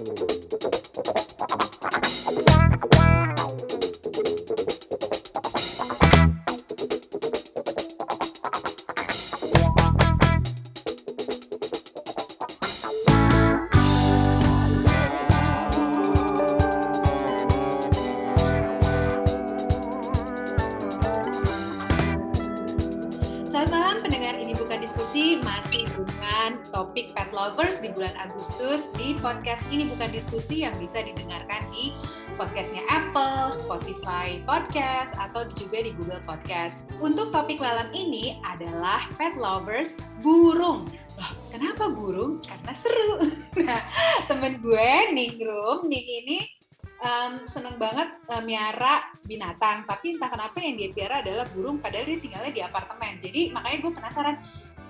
Selamat ini bukan diskusi yang bisa didengarkan di podcastnya Apple, Spotify Podcast atau juga di Google Podcast. Untuk topik malam ini adalah pet lovers burung. Loh, kenapa burung? Karena seru. Nah, temen gue Ningrum, Ning ini um, seneng banget um, miara binatang, tapi entah kenapa yang dia piara adalah burung, padahal dia tinggalnya di apartemen. Jadi makanya gue penasaran,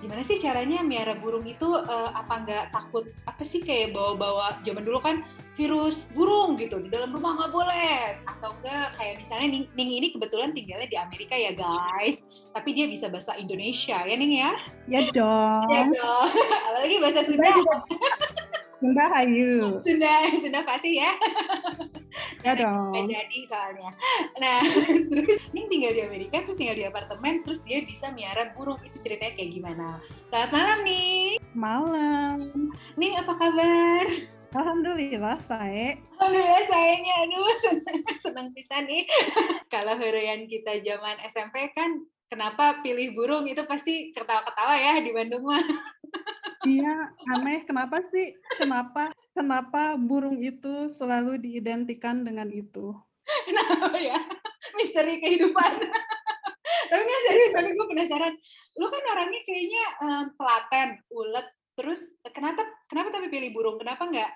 gimana sih caranya miara burung itu uh, apa nggak takut? Apa sih kayak bawa-bawa zaman dulu kan virus burung gitu di dalam rumah nggak boleh. Atau enggak kayak misalnya Ning, Ning ini kebetulan tinggalnya di Amerika ya guys. Tapi dia bisa bahasa Indonesia ya Ning ya? Ya dong. ya dong. Apalagi bahasa Sunda. Sunda Hayu. Sunda Sunda pasti ya Ya dong. jadi soalnya. Nah, terus Ning tinggal di Amerika, terus tinggal di apartemen, terus dia bisa miara burung. Itu ceritanya kayak gimana? Selamat malam nih. Malam. Ning apa kabar? Alhamdulillah saya. Alhamdulillah sayangnya, aduh senang, senang pisan nih. Kalau hurian kita zaman SMP kan, kenapa pilih burung itu pasti ketawa-ketawa ya di Bandung mah. Iya, aneh. Kenapa sih? Kenapa? Kenapa burung itu selalu diidentikan dengan itu? Kenapa ya? Misteri kehidupan. tapi nggak serius, tapi gue penasaran. Lu kan orangnya kayaknya em, telaten, ulet. Terus kenapa kenapa tapi pilih burung? Kenapa nggak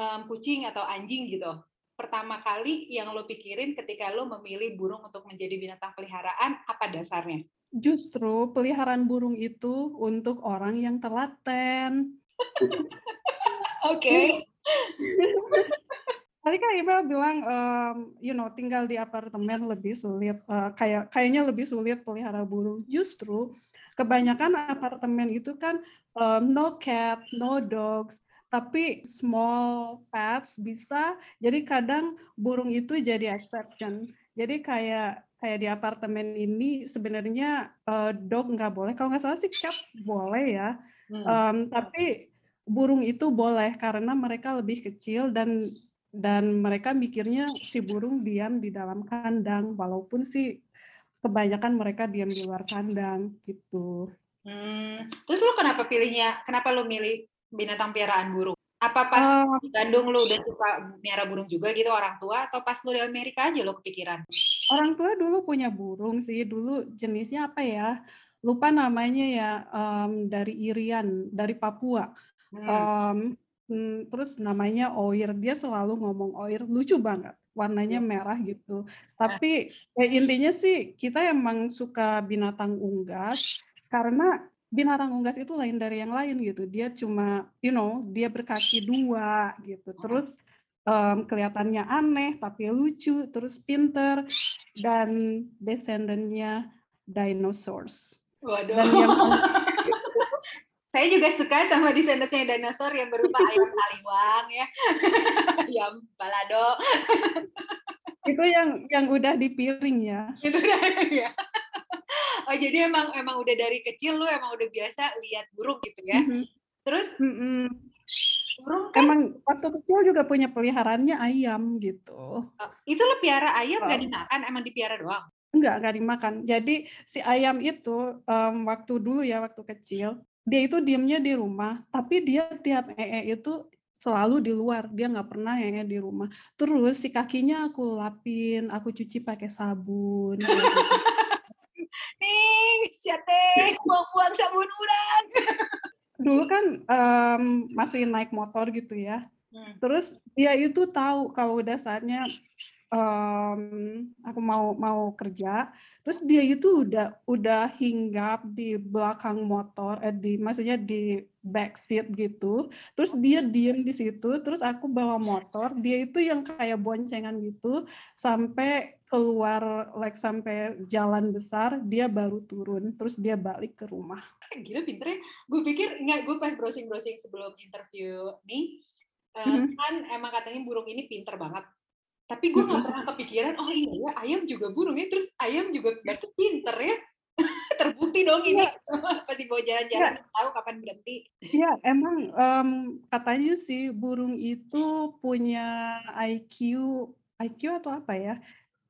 em, kucing atau anjing gitu? Pertama kali yang lo pikirin ketika lo memilih burung untuk menjadi binatang peliharaan, apa dasarnya? Justru peliharaan burung itu untuk orang yang telaten. Oke. Tadi kan Iba bilang, em, you know, tinggal di apartemen lebih sulit, eh, kayak kayaknya lebih sulit pelihara burung. Justru kebanyakan apartemen itu kan em, no cat, no dogs, tapi small pets bisa. Jadi kadang burung itu jadi exception. Jadi kayak kayak di apartemen ini sebenarnya eh, dog nggak boleh. Kalau nggak salah sih cat boleh ya. Hmm. Em, tapi burung itu boleh karena mereka lebih kecil dan dan mereka mikirnya si burung diam di dalam kandang walaupun sih kebanyakan mereka diam di luar kandang gitu. Hmm. Terus lo kenapa pilihnya? Kenapa lo milih binatang piaraan burung? Apa pas Eh, di Bandung lo udah suka miara burung juga gitu orang tua atau pas lo di Amerika aja lo kepikiran? orang tua dulu punya burung sih, dulu jenisnya apa ya? Lupa namanya ya, em, dari Irian, dari Papua. Hmm. Mm, terus namanya Oir, dia selalu ngomong Oir, lucu banget, warnanya merah gitu. Tapi eh, intinya sih kita emang suka binatang unggas karena binatang unggas itu lain dari yang lain gitu. Dia cuma, you know, dia berkaki dua gitu. Terus em, kelihatannya aneh tapi lucu, terus pinter dan descendannya dinosaurs. Waduh. Dan yang Saya juga suka sama descendants-nya dinosaur yang berupa ayam aliwang ya. ayam balado. itu yang yang udah di piring ya. Gitu dah ya. Oh jadi emang emang udah dari kecil lu emang udah biasa lihat burung gitu ya. Mhm. Terus Mm-mm. burung kan Emang waktu kecil juga punya peliharaannya ayam gitu. eh, itu lo piara ayam nggak Oh. dimakan, emang dipiara doang. Enggak, enggak dimakan. Jadi si ayam itu em, waktu dulu ya waktu kecil dia itu diemnya di rumah, tapi dia tiap ee itu selalu di luar. Dia nggak pernah ee di rumah. Terus si kakinya aku lapin, aku cuci pakai sabun. Nih, siate, buang-buang sabun urang. Dulu kan em, masih naik motor gitu ya. Hmm. Terus dia itu tahu kalau udah saatnya em, aku mau mau kerja, terus dia itu udah udah hinggap di belakang motor, eh, di maksudnya di back seat gitu. Terus dia diem di situ, terus aku bawa motor, dia itu yang kayak boncengan gitu sampai keluar like sampai jalan besar, dia baru turun, terus dia balik ke rumah. Gila pinter ya. Gue pikir, enggak, gue pas browsing-browsing sebelum interview nih, uh, mm-hmm. kan emang katanya burung ini pinter banget. Tapi gue nggak pernah kepikiran, oh iya ya ayam juga burung ya, terus ayam juga berarti pinter ya. Terbukti dong ini ya. pasti bawa jalan-jalan ya. tahu kapan berhenti. Iya emang um, katanya sih burung itu punya IQ IQ atau apa ya?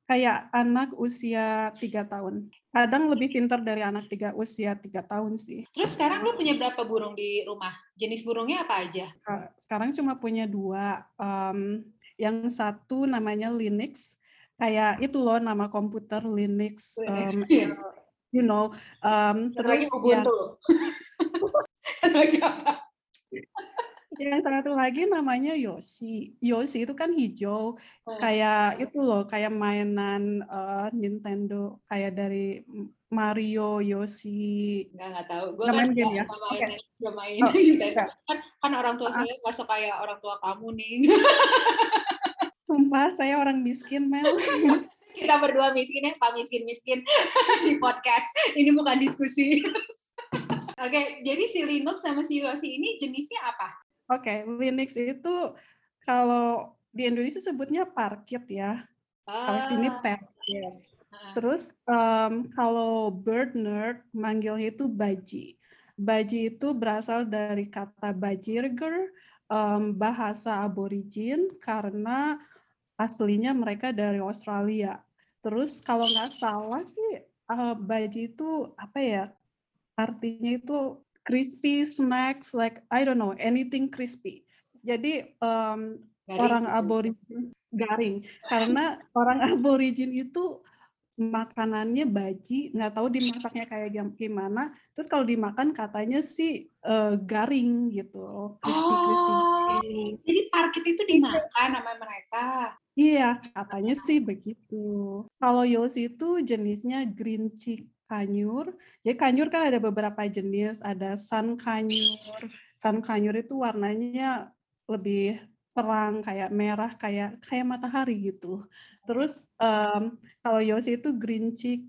Kayak anak usia tiga tahun. Kadang lebih pintar dari anak tiga usia tiga tahun sih. Terus sekarang lu punya berapa burung di rumah? Jenis burungnya apa aja? Sekarang cuma punya dua. Um, yang satu namanya Linux. Kayak itu loh nama komputer Linux. Um, you know. Um, terus lagi Ubuntu. Ya, lagi apa? Yang satu lagi namanya Yoshi. Yoshi itu kan hijau, hmm. kayak itu loh, kayak mainan uh, Nintendo, kayak dari Mario, Yoshi. Enggak, enggak tahu. Gue kan game ya? Gak main, okay. gak main oh, Nintendo. Kan, kan orang tua uh, saya nggak kayak orang tua kamu nih. Sumpah, saya orang miskin, Mel. Kita berdua miskin ya, Pak Miskin-Miskin di podcast. Ini bukan diskusi. Oke, okay, jadi si Linux sama si Yoshi ini jenisnya apa? Oke, Linux itu kalau di Indonesia sebutnya parkit ya. Kalau sini ah. parkit. Ah. Terus um, kalau bird nerd manggilnya itu baji. Baji itu berasal dari kata bajirger, um, bahasa aborigin karena aslinya mereka dari Australia. Terus kalau nggak salah sih uh, baji itu apa ya? Artinya itu crispy snacks like I don't know anything crispy. Jadi um, orang aborigin garing karena orang aborigin itu makanannya baji nggak tahu dimasaknya kayak gimana terus kalau dimakan katanya sih uh, garing gitu crispy crispy oh, jadi parkit itu dimakan sama mereka iya katanya sih begitu kalau Yosi itu jenisnya green chick kanyur. Jadi kanyur kan ada beberapa jenis, ada sun kanyur. Sun kanyur itu warnanya lebih terang kayak merah kayak kayak matahari gitu. Terus um, kalau Yosi itu green chick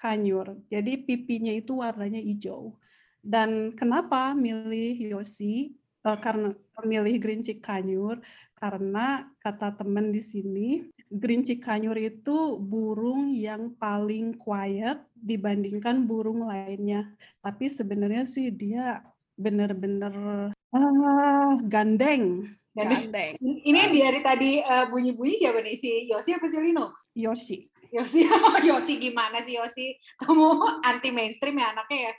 kanyur. Jadi pipinya itu warnanya hijau. Dan kenapa milih Yosi? Uh, karena memilih green chick kanyur karena kata teman di sini green chick kanyur itu burung yang paling quiet dibandingkan burung lainnya. Tapi sebenarnya sih dia benar-benar ah, gandeng. Gandeng. Ini yang dari tadi uh, bunyi-bunyi siapa nih? Si Yosi apa si Linux? Yosi. Yosi, Yosi gimana sih Yosi? Kamu anti mainstream ya anaknya ya?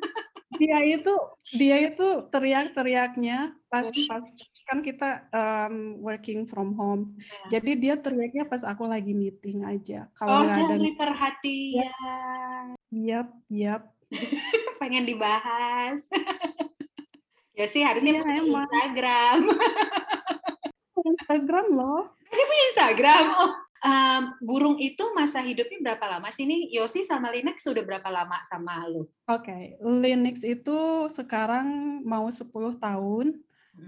dia itu dia itu teriak-teriaknya pas pas kan kita um, working from home. Ya. Jadi dia teriaknya pas aku lagi meeting aja. Kalau oh, nggak ada perhatian. Yap, yap. Pengen dibahas. Ya sih harusnya ya, punya Instagram. Instagram loh. Dia punya Instagram. Oh, um, burung itu masa hidupnya berapa lama sih nih? Yosi sama Linux sudah berapa lama sama lu? Oke, okay. Linux itu sekarang mau 10 tahun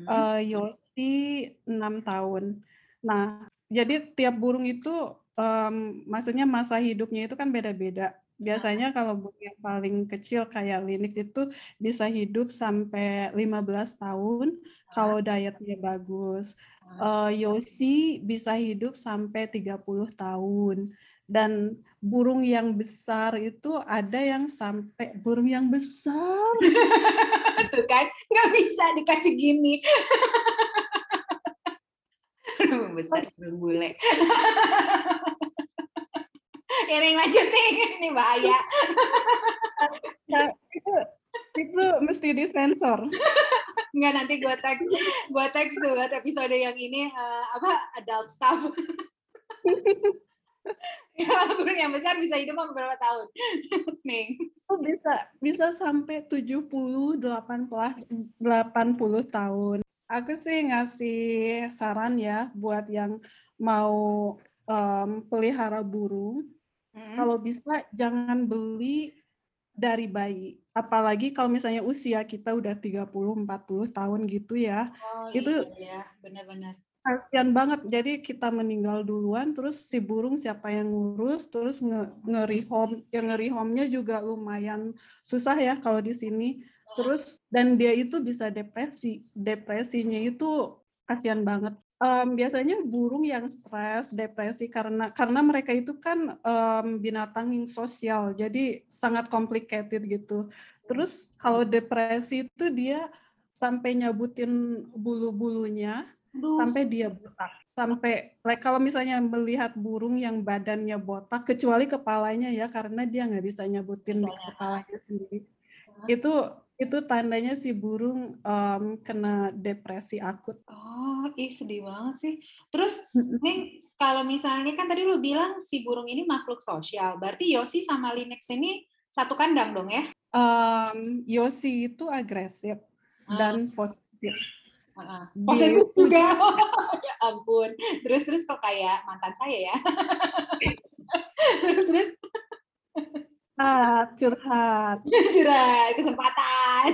uh, Yosi enam tahun. Nah, jadi tiap burung itu, um, maksudnya masa hidupnya itu kan beda-beda. Biasanya kalau burung yang paling kecil kayak Linux itu bisa hidup sampai 15 tahun kalau dietnya bagus. Uh, Yosi bisa hidup sampai 30 tahun. Dan burung yang besar itu ada yang sampai burung yang besar. Tuh kan, nggak bisa dikasih gini. burung besar, burung bule. ya yang lanjut nih, ini bahaya. nah, itu, itu mesti disensor. Enggak nanti gue tag gue tag buat episode yang ini uh, apa adult stuff. ya, burung yang besar bisa hidup beberapa tahun. Nih. Oh, bisa bisa sampai 70 80 80 tahun. Aku sih ngasih saran ya buat yang mau um, pelihara burung. Hmm. Kalau bisa jangan beli dari bayi. Apalagi kalau misalnya usia kita udah 30 40 tahun gitu ya. Oh, itu iya, benar-benar kasihan banget. Jadi kita meninggal duluan, terus si burung siapa yang ngurus, terus nge, ngeri home, yang ngeri home-nya juga lumayan susah ya kalau di sini. Terus dan dia itu bisa depresi. Depresinya itu kasihan banget. Um, biasanya burung yang stres, depresi karena karena mereka itu kan um, binatang yang sosial, jadi sangat complicated gitu. Terus kalau depresi itu dia sampai nyabutin bulu-bulunya sampai dia botak. Sampai like, kalau misalnya melihat burung yang badannya botak, kecuali kepalanya ya karena dia nggak bisa nyabutin kepalanya sendiri. Itu itu tandanya si burung um, kena depresi akut. Oh, ih sedih banget sih. Terus nih kalau misalnya kan tadi lu bilang si burung ini makhluk sosial, berarti Yosi sama Linux ini satu kandang dong ya? Um, Yosi itu agresif ah. dan posesif. Uh, posesif juga. ya ampun. Terus terus kok kayak mantan saya ya. terus terus curhat, curhat. curhat, kesempatan.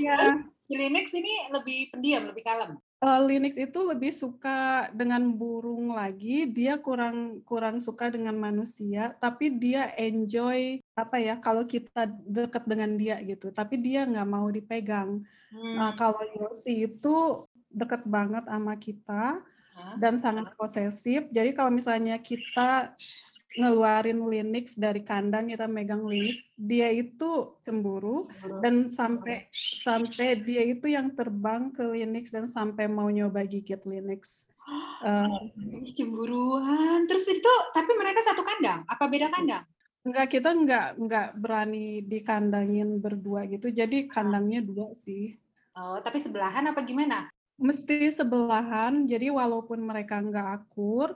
ya. Linux ini lebih pendiam, lebih kalem. Uh, Linux itu lebih suka dengan burung lagi, dia kurang kurang suka dengan manusia, tapi dia enjoy apa ya kalau kita dekat dengan dia gitu, tapi dia nggak mau dipegang. Hmm. Nah kalau Yosi itu dekat banget sama kita huh? dan sangat posesif. Jadi kalau misalnya kita ngeluarin Linux dari kandang kita megang Linux dia itu cemburu dan sampai sampai dia itu yang terbang ke Linux dan sampai mau nyoba gigit Linux uh, cemburuan terus itu tapi mereka satu kandang apa beda kandang Enggak, kita enggak enggak berani dikandangin berdua gitu. Jadi kandangnya dua sih. Oh, tapi sebelahan apa gimana? Mesti sebelahan. Jadi walaupun mereka nggak akur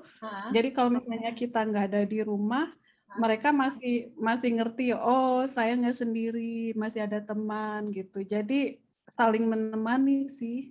jadi kalau misalnya kita nggak ada di rumah mereka masih masih ngerti oh saya nggak sendiri masih ada teman gitu. Jadi saling menemani sih.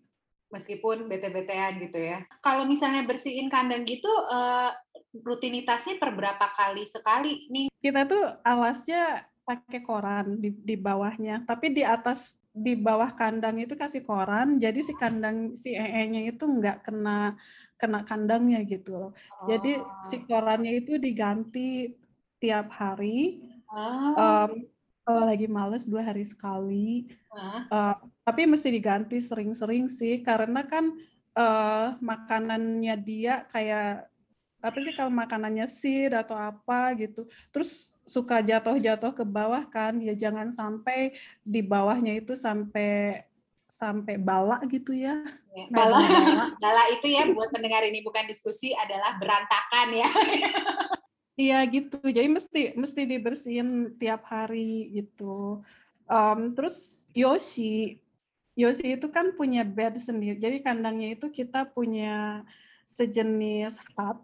Meskipun bete-betean gitu ya. Kalau misalnya bersihin kandang gitu uh, rutinitasnya per berapa kali sekali nih? Kita tuh alasnya pakai koran di, di bawahnya. Tapi di atas di bawah kandang itu kasih koran, jadi si kandang si ee-nya itu nggak kena kena kandangnya gitu loh. Oh. Jadi si oh. korannya itu diganti tiap hari. Oh. Um, kalau lagi males dua hari sekali. Uh, tapi mesti diganti sering-sering sih, karena kan uh, makanannya dia kayak apa sih kalau makanannya sir atau apa gitu terus suka jatuh-jatuh ke bawah kan ya jangan sampai di bawahnya itu sampai sampai bala gitu ya. ya bala, bala, bala itu ya buat pendengar ini bukan diskusi adalah berantakan ya. Iya gitu. Jadi mesti mesti dibersihin tiap hari gitu. Um, terus Yoshi, Yoshi itu kan punya bed sendiri. Jadi kandangnya itu kita punya sejenis hut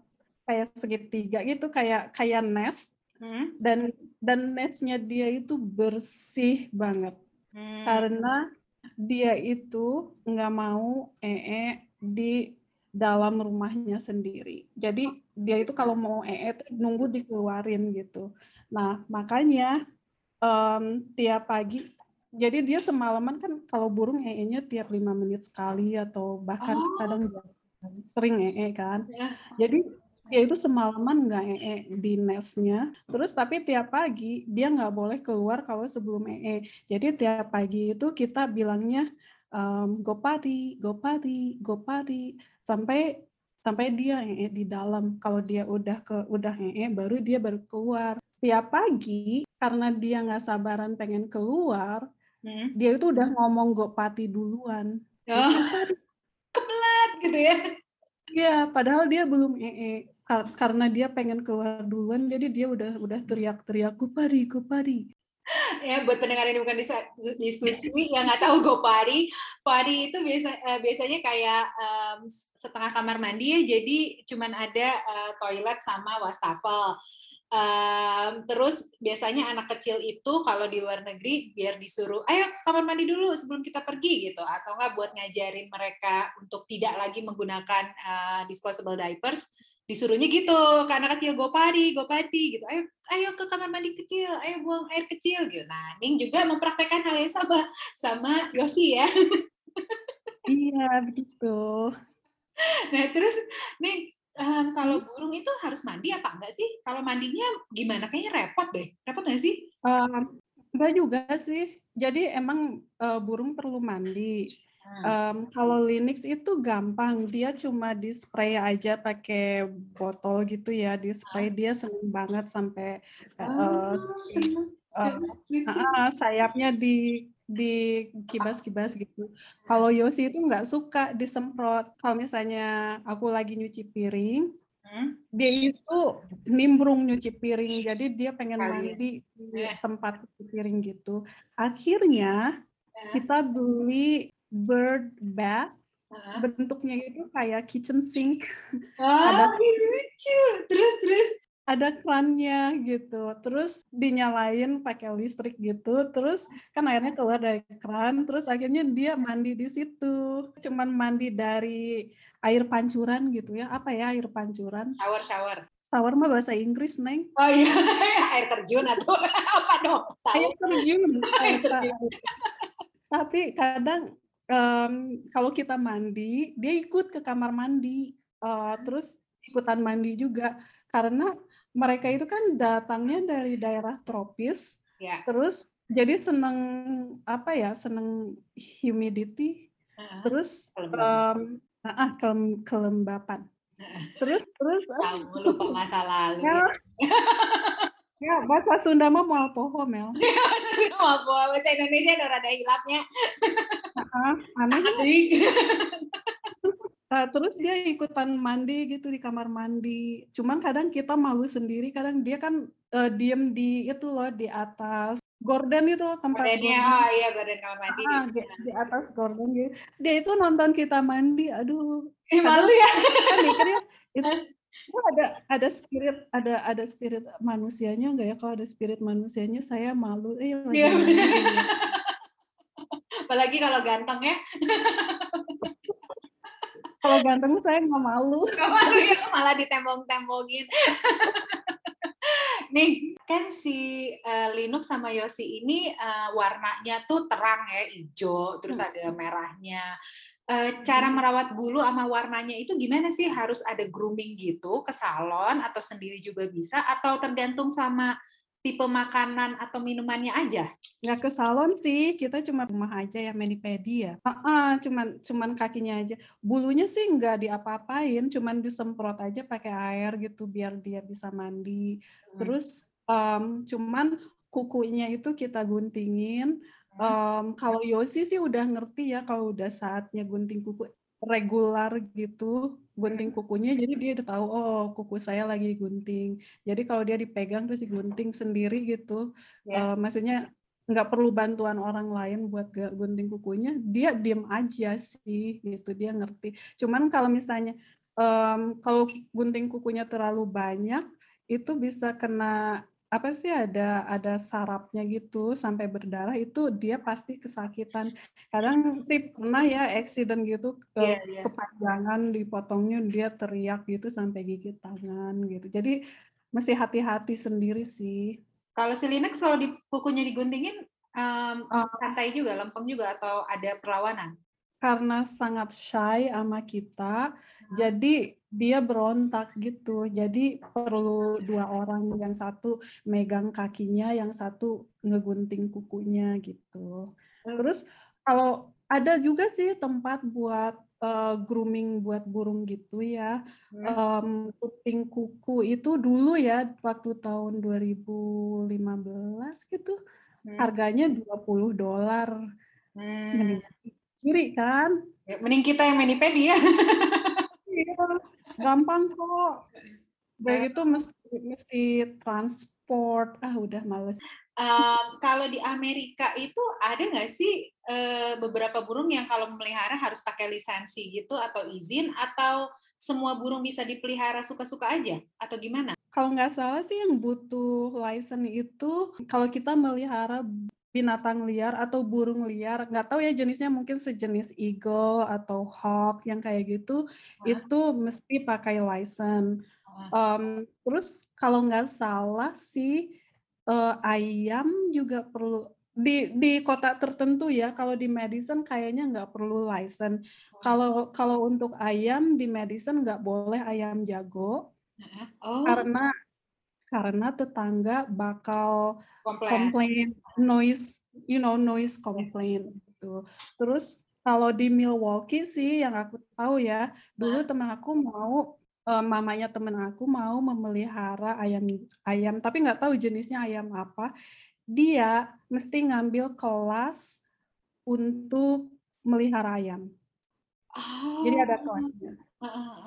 kayak segitiga gitu kayak kayak nest hmm? dan dan nestnya dia itu bersih banget hmm. karena dia itu nggak mau ee di dalam rumahnya sendiri. Jadi dia itu kalau mau ee nunggu dikeluarin gitu. Nah makanya um, tiap pagi jadi dia semalaman kan kalau burung ee-nya tiap lima menit sekali atau bahkan oh. kadang sering ee kan. Ya. Jadi dia itu semalaman nggak ee di nestnya. Terus tapi tiap pagi dia nggak boleh keluar kalau sebelum ee jadi tiap pagi itu kita bilangnya um, go padi go padi go padi. Sampai sampai dia ee di dalam. Kalau dia udah ke udah ee baru dia baru keluar. Tiap pagi karena dia nggak sabaran pengen keluar hmm. dia itu udah ngomong go pati duluan. Oh. kebelat gitu ya. Iya, padahal dia belum ee karena dia pengen keluar duluan jadi dia udah udah teriak-teriak Gopari Gopari. Ya buat pendengar ini bukan diskusi yang nggak tahu Gopari. Pari itu biasa eh, biasanya kayak um, setengah kamar mandi ya jadi cuman ada uh, toilet sama wastafel. Um, terus biasanya anak kecil itu kalau di luar negeri biar disuruh, ayo ke kamar mandi dulu sebelum kita pergi gitu, atau enggak buat ngajarin mereka untuk tidak lagi menggunakan uh, disposable diapers, disuruhnya gitu ke anak kecil gopadi gopati gitu. Ayo ayo ke kamar mandi kecil ayo buang air kecil gitu. Nah Ning juga mempraktekkan hal yang sama sama Yosi ya. Iya begitu. Nah terus Ning um, kalau burung itu harus mandi apa enggak sih? Kalau mandinya gimana? Kayaknya repot deh. Repot nggak sih? Um, enggak juga sih. Jadi emang uh, burung perlu mandi Um, kalau Linux itu gampang, dia cuma di spray aja pakai botol gitu ya, di spray dia seneng banget sampai uh, uh, uh, sayapnya di di kibas-kibas gitu. Kalau Yosi itu nggak suka disemprot. Kalau misalnya aku lagi nyuci piring, hmm? dia itu nimbrung nyuci piring, jadi dia pengen mandi di tempat cuci piring gitu. Akhirnya kita beli bird bath uh-huh. bentuknya itu kayak kitchen sink. Oh, ada lucu. Terus terus. Ada krannya gitu. Terus dinyalain pakai listrik gitu. Terus kan airnya keluar dari kran terus akhirnya dia mandi di situ. Cuman mandi dari air pancuran gitu ya. Apa ya air pancuran? Shower shower. Shower mah bahasa Inggris neng. Oh iya. Air terjun atau apa dong? Air terjun air terjun. Tapi kadang um, kalau kita mandi, dia ikut ke kamar mandi, uh, terus ikutan mandi juga karena mereka itu kan datangnya dari daerah tropis, yeah. terus jadi seneng apa ya, seneng humidity, uh-huh. terus um, uh, kelem, kelembapan. Terus terus Kamu lupa masa lalu. Ya. Ya, bahasa Sunda mah mau poho, Mel. mau poho, bahasa Indonesia udah rada hilapnya. Uh, aneh. Uh, terus dia ikutan mandi gitu di kamar mandi. Cuman kadang kita malu sendiri, kadang dia kan uh, diem di itu loh di atas Gordon itu tempat Gordonnya, oh iya Gordon kamar mandi. Ah, di, di atas Gordon gitu. Dia itu nonton kita mandi, aduh. Eh, malu ya. Kan mikirnya itu Oh, ada ada spirit ada ada spirit manusianya enggak ya? Kalau ada spirit manusianya saya malu. Eh, lagi yeah. Apalagi kalau ganteng ya. kalau ganteng saya nggak malu. Nggak malu ya, malah ditembong-tembongin. Nih, kan si uh, Linux sama Yosi ini uh, warnanya tuh terang ya, hijau, terus hmm. ada merahnya cara hmm. merawat bulu sama warnanya itu gimana sih? Harus ada grooming gitu ke salon atau sendiri juga bisa atau tergantung sama tipe makanan atau minumannya aja? Nggak ke salon sih, kita cuma rumah aja ya manipedi ya. Uh -uh, cuman cuman kakinya aja. Bulunya sih nggak diapa-apain, cuman disemprot aja pakai air gitu biar dia bisa mandi. Hmm. Terus um, cuman kukunya itu kita guntingin Um, kalau Yosi sih udah ngerti ya kalau udah saatnya gunting kuku regular gitu gunting kukunya jadi dia udah tahu oh kuku saya lagi gunting jadi kalau dia dipegang terus digunting sendiri gitu yeah. uh, maksudnya nggak perlu bantuan orang lain buat gunting kukunya dia diem aja sih gitu dia ngerti. Cuman kalau misalnya um, kalau gunting kukunya terlalu banyak itu bisa kena apa sih ada ada sarapnya gitu sampai berdarah itu dia pasti kesakitan. Kadang sih pernah ya accident gitu ke yeah, yeah. kepanjangan dipotongnya dia teriak gitu sampai gigit tangan gitu. Jadi mesti hati-hati sendiri sih. Kalau si Linux kalau di kukunya diguntingin um, uh, santai juga, lempeng juga atau ada perlawanan? Karena sangat shy sama kita, hmm. jadi dia berontak gitu. Jadi perlu dua orang, yang satu megang kakinya, yang satu ngegunting kukunya gitu. Terus kalau ada juga sih tempat buat uh, grooming buat burung gitu ya. Um, kuping kuku itu dulu ya waktu tahun 2015 gitu. Hmm. Harganya 20 dolar. Hmm. Kiri kan? Ya, mending kita yang menipedi ya. gampang kok. Begitu mesti mesti transport. Ah udah males. Um, kalau di Amerika itu ada nggak sih uh, beberapa burung yang kalau memelihara harus pakai lisensi gitu atau izin atau semua burung bisa dipelihara suka-suka aja atau gimana? Kalau nggak salah sih yang butuh license itu kalau kita melihara binatang liar atau burung liar nggak tahu ya jenisnya mungkin sejenis eagle atau hawk yang kayak gitu Hah? itu mesti pakai license. Um, terus kalau nggak salah sih uh, ayam juga perlu di di kota tertentu ya kalau di Madison kayaknya nggak perlu license. Kalau kalau untuk ayam di Madison nggak boleh ayam jago. Oh. karena karena tetangga bakal komplain noise, you know, noise complaint gitu. Terus Kalau di Milwaukee sih yang aku tahu ya, dulu teman aku mau eee, mamanya temen aku mau memelihara ayam ayam, tapi nggak tahu jenisnya ayam apa. Dia mesti ngambil kelas untuk melihara ayam. Jadi Oh, ada kelasnya.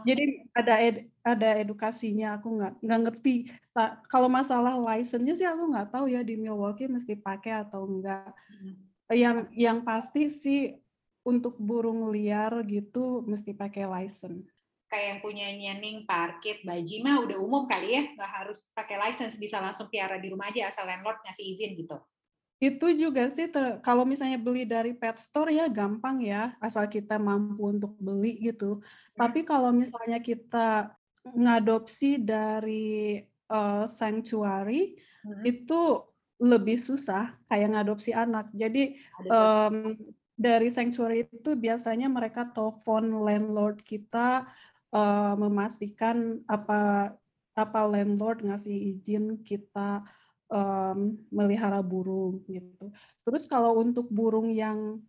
Jadi ada ed ada edukasinya, aku nggak nggak ngerti. Ta kalau masalah license-nya sih aku nggak tahu ya di Milwaukee mesti pakai atau enggak. Mhm. Yang yang pasti sih untuk burung liar gitu mesti pakai license. Kayak yang punyanya Ning, Parkit, Baji mah udah umum kali ya, nggak harus pakai license, bisa langsung piara di rumah aja asal landlord ngasih izin gitu? Itu juga sih kalau misalnya beli dari pet store ya gampang ya, asal kita mampu untuk beli gitu. Mmm. Tapi kalau misalnya kita ngadopsi dari, eee, sanctuary, Mhm. itu lebih susah kayak ngadopsi anak. Jadi, mmm, dari sanctuary itu biasanya mereka telepon landlord kita, eee, memastikan apa apa landlord ngasih izin kita, mmm, melihara burung gitu. Terus kalau untuk burung yang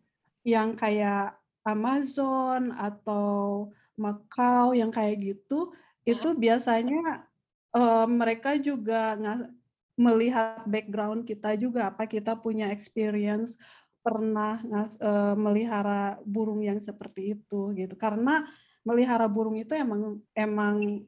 yang kayak Amazon atau Macaw yang kayak gitu, itu biasanya, eee, mereka juga melihat background kita juga, apa kita punya experience pernah ngas eee, melihara burung yang seperti itu gitu. Karena melihara burung itu emang emang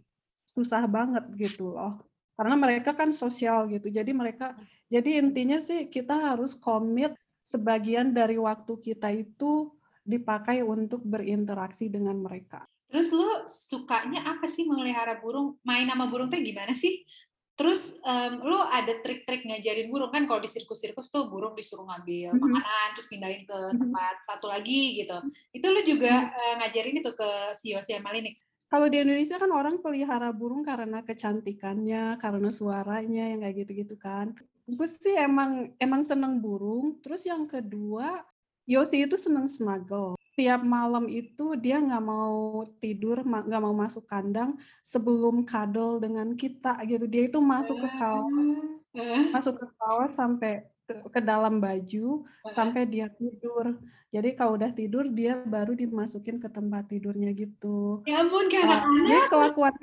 susah banget gitu loh. Karena mereka kan sosial gitu, jadi mereka jadi intinya sih kita harus komit sebagian dari waktu kita itu dipakai untuk berinteraksi dengan mereka. Terus lu sukanya apa sih memelihara burung? Main sama burung teh gimana sih? Terus, mmm, lu ada trik-trik ngajarin burung, kan kalau di sirkus-sirkus tuh burung disuruh ngambil Mhm. makanan, terus pindahin ke Mhm. tempat satu lagi gitu. Itu lu juga, Mhm. eee, ngajarin itu ke si Yosi sama Linix? Kalau di Indonesia kan orang pelihara burung karena kecantikannya, karena suaranya yang kayak gitu-gitu kan. Aku sih emang emang seneng burung, terus yang kedua, Yosi itu seneng snuggle. Tiap malam itu dia nggak mau tidur, nggak mau masuk kandang sebelum cuddle dengan kita gitu. Dia itu masuk ke kaos Oh, heeh. masuk ke kaos sampai ke ke dalam baju, Heeh. sampai dia tidur. Jadi kalau udah tidur dia baru dimasukin ke tempat tidurnya gitu. Ya ampun, kayak jadi anak-anak. kelakuan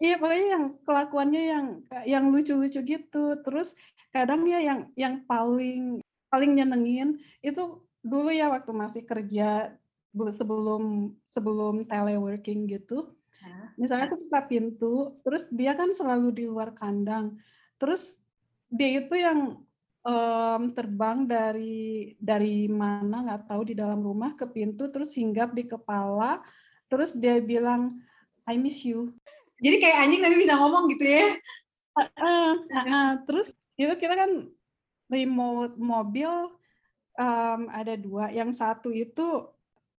iya pokoknya yang kelakuannya yang yang lucu-lucu gitu. Terus kadang ya yang yang paling paling nyenengin itu dulu ya waktu masih kerja bel sebelum sebelum teleworking gitu, Hah? misalnya aku buka pintu, terus dia kan selalu di luar kandang. Terus dia itu yang, mmm, terbang dari dari mana nggak tahu di dalam rumah ke pintu, terus hinggap di kepala, terus dia bilang, "I miss you." Jadi kayak anjing tapi bisa ngomong gitu ya? Heeh. heeh. Terus itu kita kan remote mobil, mmm, ada 2, yang satu itu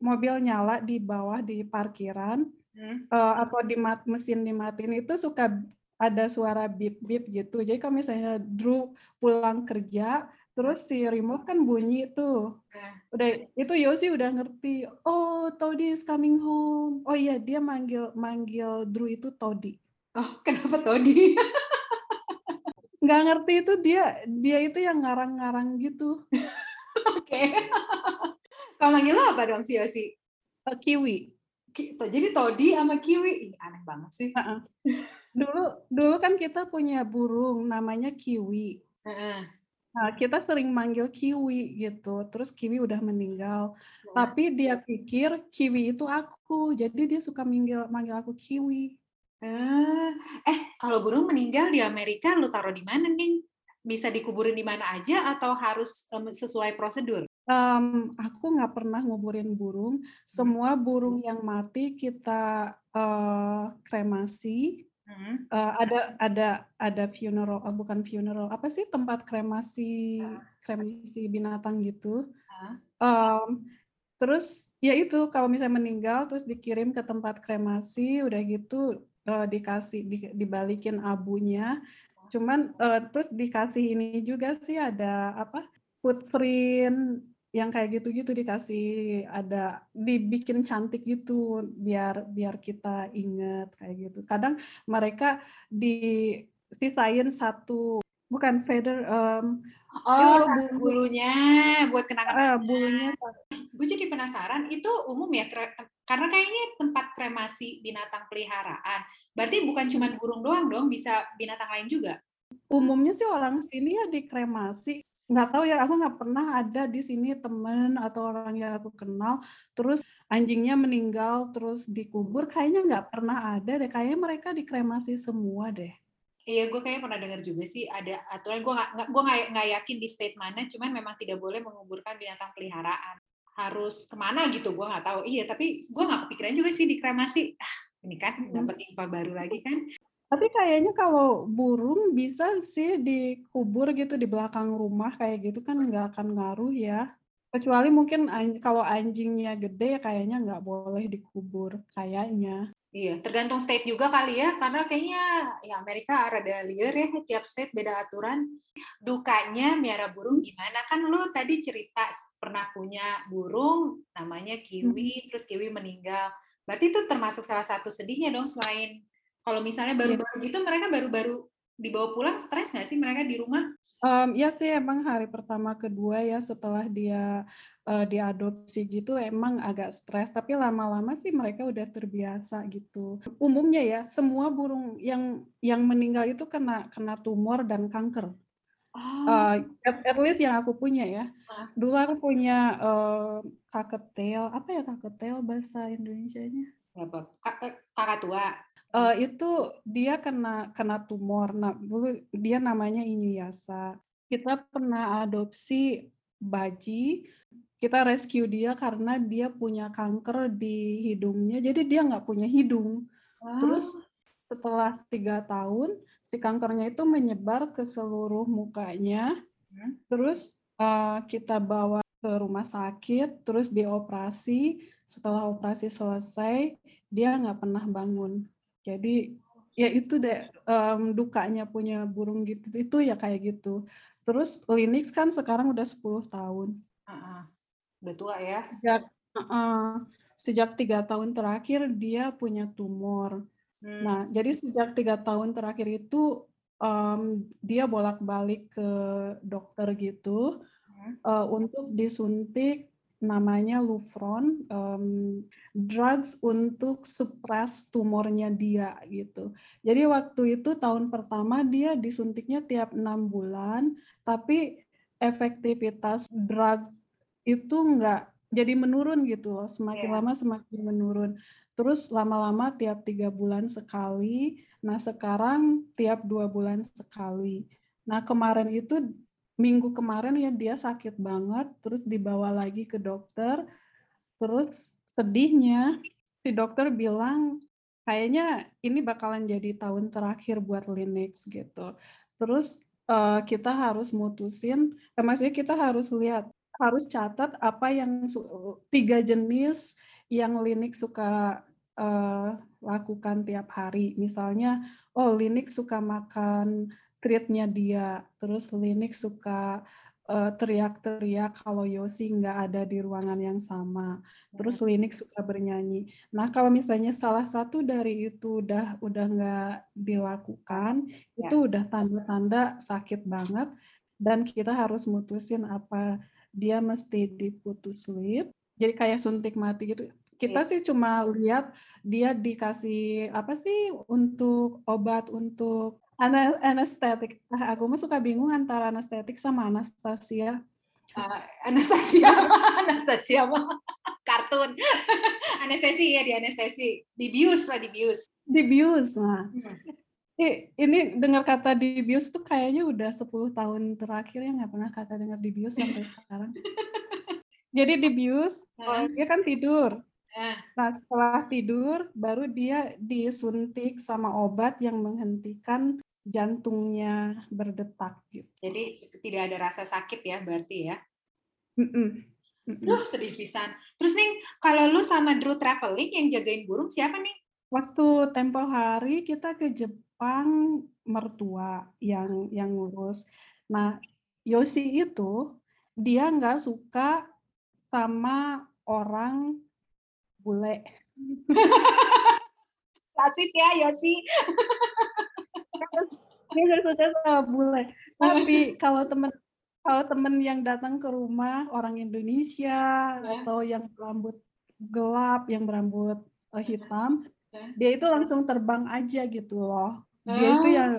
mobil nyala di bawah di parkiran, Mmm. eee, atau dimat mesin dimatiin itu suka ada suara beep-beep gitu. Jadi kalau misalnya Drew pulang kerja, terus si remote kan bunyi tuh. Heeh. Udah itu Yosi udah ngerti, "Oh, Toddy is coming home." Oh iya, dia manggil manggil Drew itu Toddy. Oh, kenapa Toddy? Nggak ngerti itu dia dia itu yang ngarang-ngarang gitu. Oke. Kalau manggil apa dong si Yosi? Eee, Kiwi. Jadi Toddy sama Kiwi, ih aneh banget sih. Heeh. Dulu dulu kan kita punya burung namanya Kiwi. Heeh. Nah, kita sering manggil Kiwi gitu, terus Kiwi udah meninggal. Heeh. Tapi dia pikir Kiwi itu aku, jadi dia suka minggil manggil aku Kiwi. Eh, eh kalau burung meninggal di Amerika lu taruh di mana, Ning? Bisa dikuburin di mana aja atau harus, mmm, sesuai prosedur? Mmm, aku nggak pernah nguburin burung, Mmm. semua burung yang mati kita, eee, kremasi. Eee, ada ada ada funeral eee, bukan funeral, apa sih, tempat kremasi Heeh. kremasi binatang gitu. Mmm, terus ya itu kalau misalnya meninggal terus dikirim ke tempat kremasi, udah gitu, eee, dikasih di dibalikin abunya. Oh. Cuman, eee, terus dikasih ini juga sih ada apa, footprint yang kayak gitu-gitu dikasih ada dibikin cantik gitu biar biar kita inget kayak gitu. Kadang mereka disisain 1 bukan feather, mmm Oh, bulu bulunya buat kenangan. Uh, bulunya. Gue jadi penasaran, itu umum ya karena kayaknya tempat kremasi binatang peliharaan. Berarti bukan cuma burung doang dong, bisa binatang lain juga. Umumnya sih orang sini ya dikremasi. Nggak tahu ya, aku nggak pernah ada di sini temen atau orang yang aku kenal, terus anjingnya meninggal, terus dikubur. Kayaknya nggak pernah ada deh. Kayaknya mereka dikremasi semua deh. Iya, gue kayaknya pernah dengar juga sih ada aturan. Gue nggak gue nggak yakin di state mana, cuman memang tidak boleh menguburkan binatang peliharaan. Harus ke mana gitu, gue nggak tahu. Iya, tapi gue nggak kepikiran juga sih dikremasi. Ah, ini kan hmm. dapat info baru lagi kan. Tapi kayaknya kalau burung bisa sih dikubur gitu di belakang rumah kayak gitu kan nggak akan ngaruh ya. Kecuali mungkin kalau anjingnya gede kayaknya nggak boleh dikubur kayaknya. Iya, tergantung state juga kali ya, karena kayaknya ya Amerika rada liar ya, tiap state beda aturan. Dukanya miara burung gimana? Kan lu tadi cerita pernah punya burung namanya kiwi, hmm. terus kiwi meninggal. Berarti itu termasuk salah satu sedihnya dong selain kalau misalnya iya. baru-baru gitu mereka baru-baru dibawa pulang stres nggak sih mereka di rumah? Um, ya sih emang hari pertama kedua ya setelah dia uh, diadopsi gitu emang agak stres tapi lama-lama sih mereka udah terbiasa gitu. Umumnya ya semua burung yang yang meninggal itu kena kena tumor dan kanker. Oh. uh, at, at least yang aku punya ya. Dulu aku punya uh, kaketel apa ya kaketel bahasa Indonesia-nya? Apa? Kakak tua uh, itu dia kena kena tumor nah dulu dia namanya Inuyasa kita pernah adopsi baji kita rescue dia karena dia punya kanker di hidungnya, jadi dia nggak punya hidung. Wow. Terus setelah tiga tahun, si kankernya itu menyebar ke seluruh mukanya. Hmm. Terus uh, kita bawa ke rumah sakit, terus dioperasi. Setelah operasi selesai, dia nggak pernah bangun. Jadi ya itu deh um, dukanya punya burung gitu itu ya kayak gitu. Terus Linux kan sekarang udah 10 tahun. Uh -uh. Udah tua ya? Sejak uh, sejak tiga tahun terakhir dia punya tumor. Hmm. Nah, jadi sejak tiga tahun terakhir itu um, dia bolak-balik ke dokter gitu hmm. uh, untuk disuntik namanya Lufron, um, drugs untuk suppress tumornya dia gitu. Jadi waktu itu tahun pertama dia disuntiknya tiap enam bulan, tapi efektivitas drug itu enggak jadi menurun gitu loh, semakin yeah. lama semakin menurun. Terus lama-lama tiap tiga bulan sekali, nah sekarang tiap dua bulan sekali. Nah kemarin itu minggu kemarin ya dia sakit banget, terus dibawa lagi ke dokter, terus sedihnya si dokter bilang kayaknya ini bakalan jadi tahun terakhir buat Linux gitu. Terus uh, kita harus mutusin, eh, maksudnya kita harus lihat harus catat apa yang tiga jenis yang Linux suka uh, lakukan tiap hari. Misalnya, oh Linux suka makan treatnya dia, terus Linux suka uh, teriak-teriak kalau Yosi nggak ada di ruangan yang sama. Terus. Linux suka bernyanyi. Nah kalau misalnya salah satu dari itu udah udah nggak dilakukan, ya. itu udah tanda-tanda sakit banget dan kita harus mutusin apa dia mesti diputus sleep jadi kayak suntik mati gitu kita sih cuma lihat dia dikasih apa sih untuk obat untuk anestetik. Nah, aku mah suka bingung antara anestetik sama anastasia. Uh, Anastasia, Anastasia mah kartun. anestesi ya di anestesi, dibius lah dibius. Dibius, nah. Hmm ini dengar kata di bios tuh kayaknya udah 10 tahun terakhir ya nggak pernah kata dengar di bios sampai sekarang. Jadi di bios, oh, dia kan tidur. Nah setelah tidur baru dia disuntik sama obat yang menghentikan jantungnya berdetak gitu. Jadi tidak ada rasa sakit ya berarti ya? Mm -mm. Duh sedih pisan. Terus nih kalau lu sama Drew traveling yang jagain burung siapa nih? Waktu tempo hari kita ke Jepang Jepang mertua yang yang ngurus. Nah, Yosi itu dia nggak suka sama orang bule. Rasis ya Yosi. dia nggak suka sama bule. Tapi kalau temen kalau temen yang datang ke rumah orang Indonesia Ya. atau yang berambut gelap, yang berambut eh, hitam, Ya. dia itu langsung terbang aja gitu loh. Dia itu Ah. yang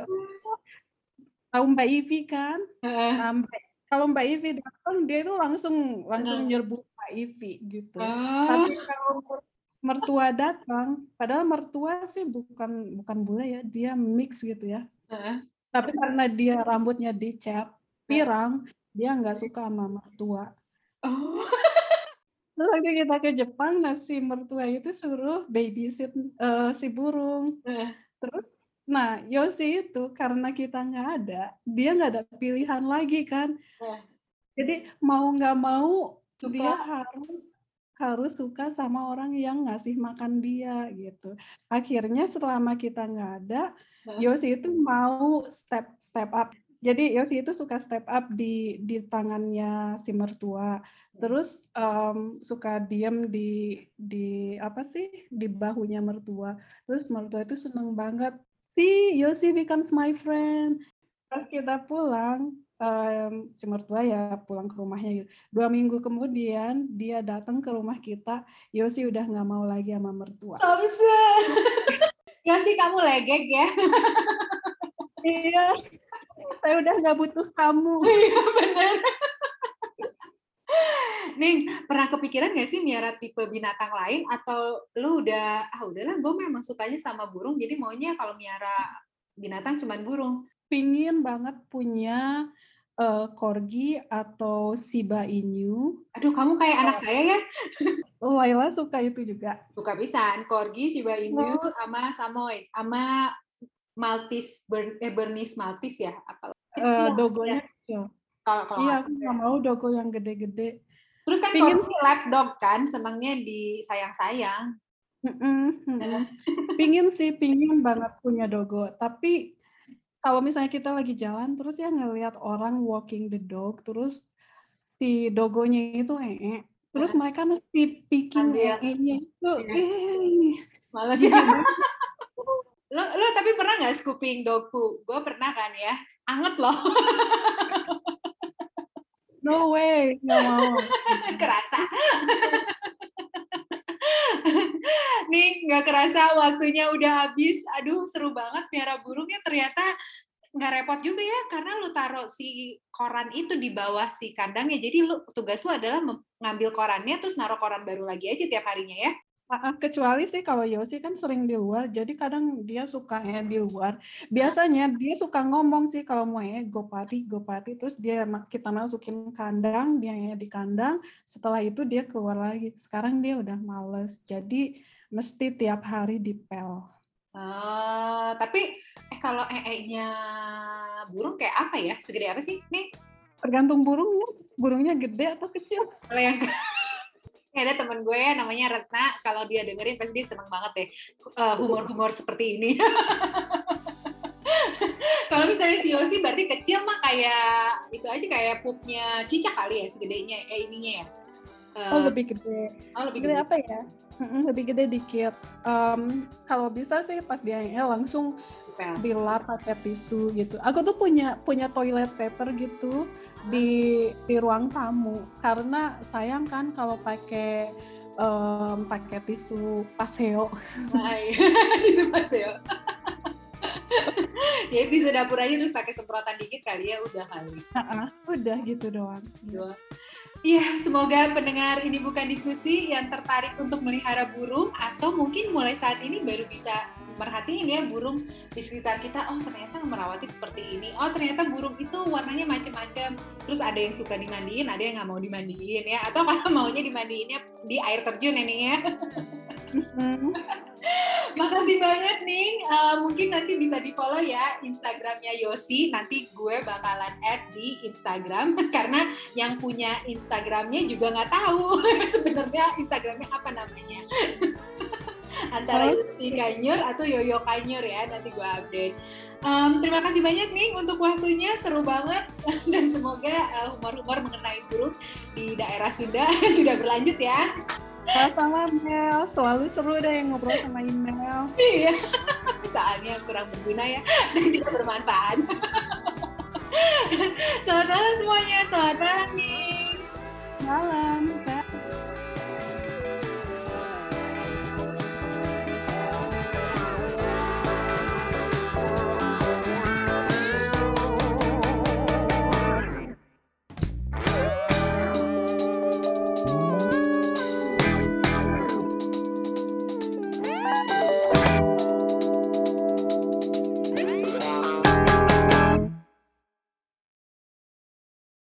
tahu Mbak Ivi kan? Nah, Mbak- kalau Mbak Ivi datang, dia itu langsung langsung nyerbu Mbak Ivi gitu. Ah. Tapi kalau mer- mertua datang, padahal mertua sih bukan bukan bule ya, dia mix gitu ya. Heeh. Tapi karena dia rambutnya dicat pirang, dia nggak suka sama mertua. Oh. Terus waktu kita ke Jepang, nah si mertua itu suruh babysit eh, si burung. Heeh. Terus, nah Yosi itu karena kita nggak ada, dia nggak ada pilihan lagi kan. Nah. Jadi mau nggak mau Suka. dia harus harus suka sama orang yang ngasih makan dia gitu. Akhirnya selama kita nggak ada? Yosi itu mau step step up. Jadi Yosi itu suka step up di di tangannya si mertua. Terus em, suka diem di di apa sih di bahunya mertua. Terus mertua itu seneng banget. Si Yosi becomes my friend. Pas kita pulang, em, si mertua ya pulang ke rumahnya gitu. Dua minggu kemudian dia datang ke rumah kita. Yosi udah nggak mau lagi sama mertua. Ya sih kamu legek ya. Iya, saya udah nggak butuh kamu. Iya benar. Ning, pernah kepikiran gak sih miara tipe binatang lain atau lu udah ah udahlah gue memang sukanya sama burung jadi maunya kalau miara binatang cuman burung. Pingin banget punya eh, corgi atau Shiba Inu. Aduh kamu kayak anak saya ya. Laila suka itu juga. Suka pisan, Corgi, Shiba Inu, Oh. sama Samoyed, sama Maltese, Ber eh, Bernese Maltese ya, apa? Eh, Kecil, dogonya ya. kecil. Kalau kalau Iya, aku ya. nggak mau dogo yang gede-gede. Terus kan Pingin Corgi lapdog kan, senangnya disayang-sayang. Mm-mm, mm-mm. Pingin sih, pingin banget punya dogo. Tapi kalau misalnya kita lagi jalan, terus ya ngelihat orang walking the dog, terus si dogonya itu ee, terus mereka mesti picking Ambil. ee-nya itu, Iya. eh, Males ya. Lo, lo tapi pernah nggak scooping dogku? Gue pernah kan ya. Anget loh, No way, nggak mau. kerasa. Nih, nggak kerasa waktunya udah habis. Aduh, seru banget miara burungnya ternyata nggak repot juga ya karena lu taruh si koran itu di bawah si kandangnya. Jadi lu tugas lu adalah mem- ngambil korannya terus naruh koran baru lagi aja tiap harinya ya kecuali sih kalau Yosi kan sering di luar, jadi kadang dia suka eh di luar. Biasanya dia suka ngomong sih kalau mau eh go party, go party, terus dia kita masukin kandang, dia eh di kandang. Setelah itu dia keluar lagi. Sekarang dia udah males, jadi mesti tiap hari dipel. Eh, tapi eh kalau ee-nya burung kayak apa ya segede apa sih nih Tergantung burungnya, burungnya gede atau kecil. kalau yang ada temen gue ya namanya Retna kalau dia dengerin pasti dia seneng banget deh eh, humor-humor seperti ini kalau misalnya si Yosi berarti kecil mah kayak itu aja kayak pupnya cicak kali ya segedenya eh ininya ya Eh, Oh lebih gede. oh, lebih Gede gede. apa ya? Lebih gede dikit. Em, kalau bisa sih pas dia eh, langsung Pel. dilap pakai tisu gitu. Aku tuh punya punya toilet paper gitu di di ruang tamu karena sayang kan kalau pakai em, pakai tisu paseo. Itu mas ya di dapur aja terus pakai semprotan dikit kali ya udah kali Ah, Udah gitu doang. Dua. Iya, semoga pendengar ini bukan diskusi yang tertarik untuk melihara burung atau mungkin mulai saat ini baru bisa merhatiin ya burung di sekitar kita. Oh ternyata merawati seperti ini. Oh ternyata burung itu warnanya macam-macam. Terus ada yang suka dimandiin, ada yang nggak mau dimandiin ya. Atau kalau maunya dimandiinnya di air terjun nih ya. Mm. Makasih banget nih. Eh, mungkin nanti bisa di follow ya Instagramnya Yosi. Nanti gue bakalan add di Instagram karena yang punya Instagramnya juga nggak tahu sebenarnya Instagramnya apa namanya. Antara Oh. Yosi Kanyur atau Yoyo Kanyur ya. Nanti gue update. Em, terima kasih banyak nih untuk waktunya seru banget dan semoga eh, humor-humor mengenai burung di daerah Sunda tidak berlanjut ya. Sama Mel, selalu seru deh yang ngobrol sama email. Iya, soalnya kurang berguna ya dan tidak bermanfaat. Selamat malam semuanya. Selamat malam nih. Malam. Sehat.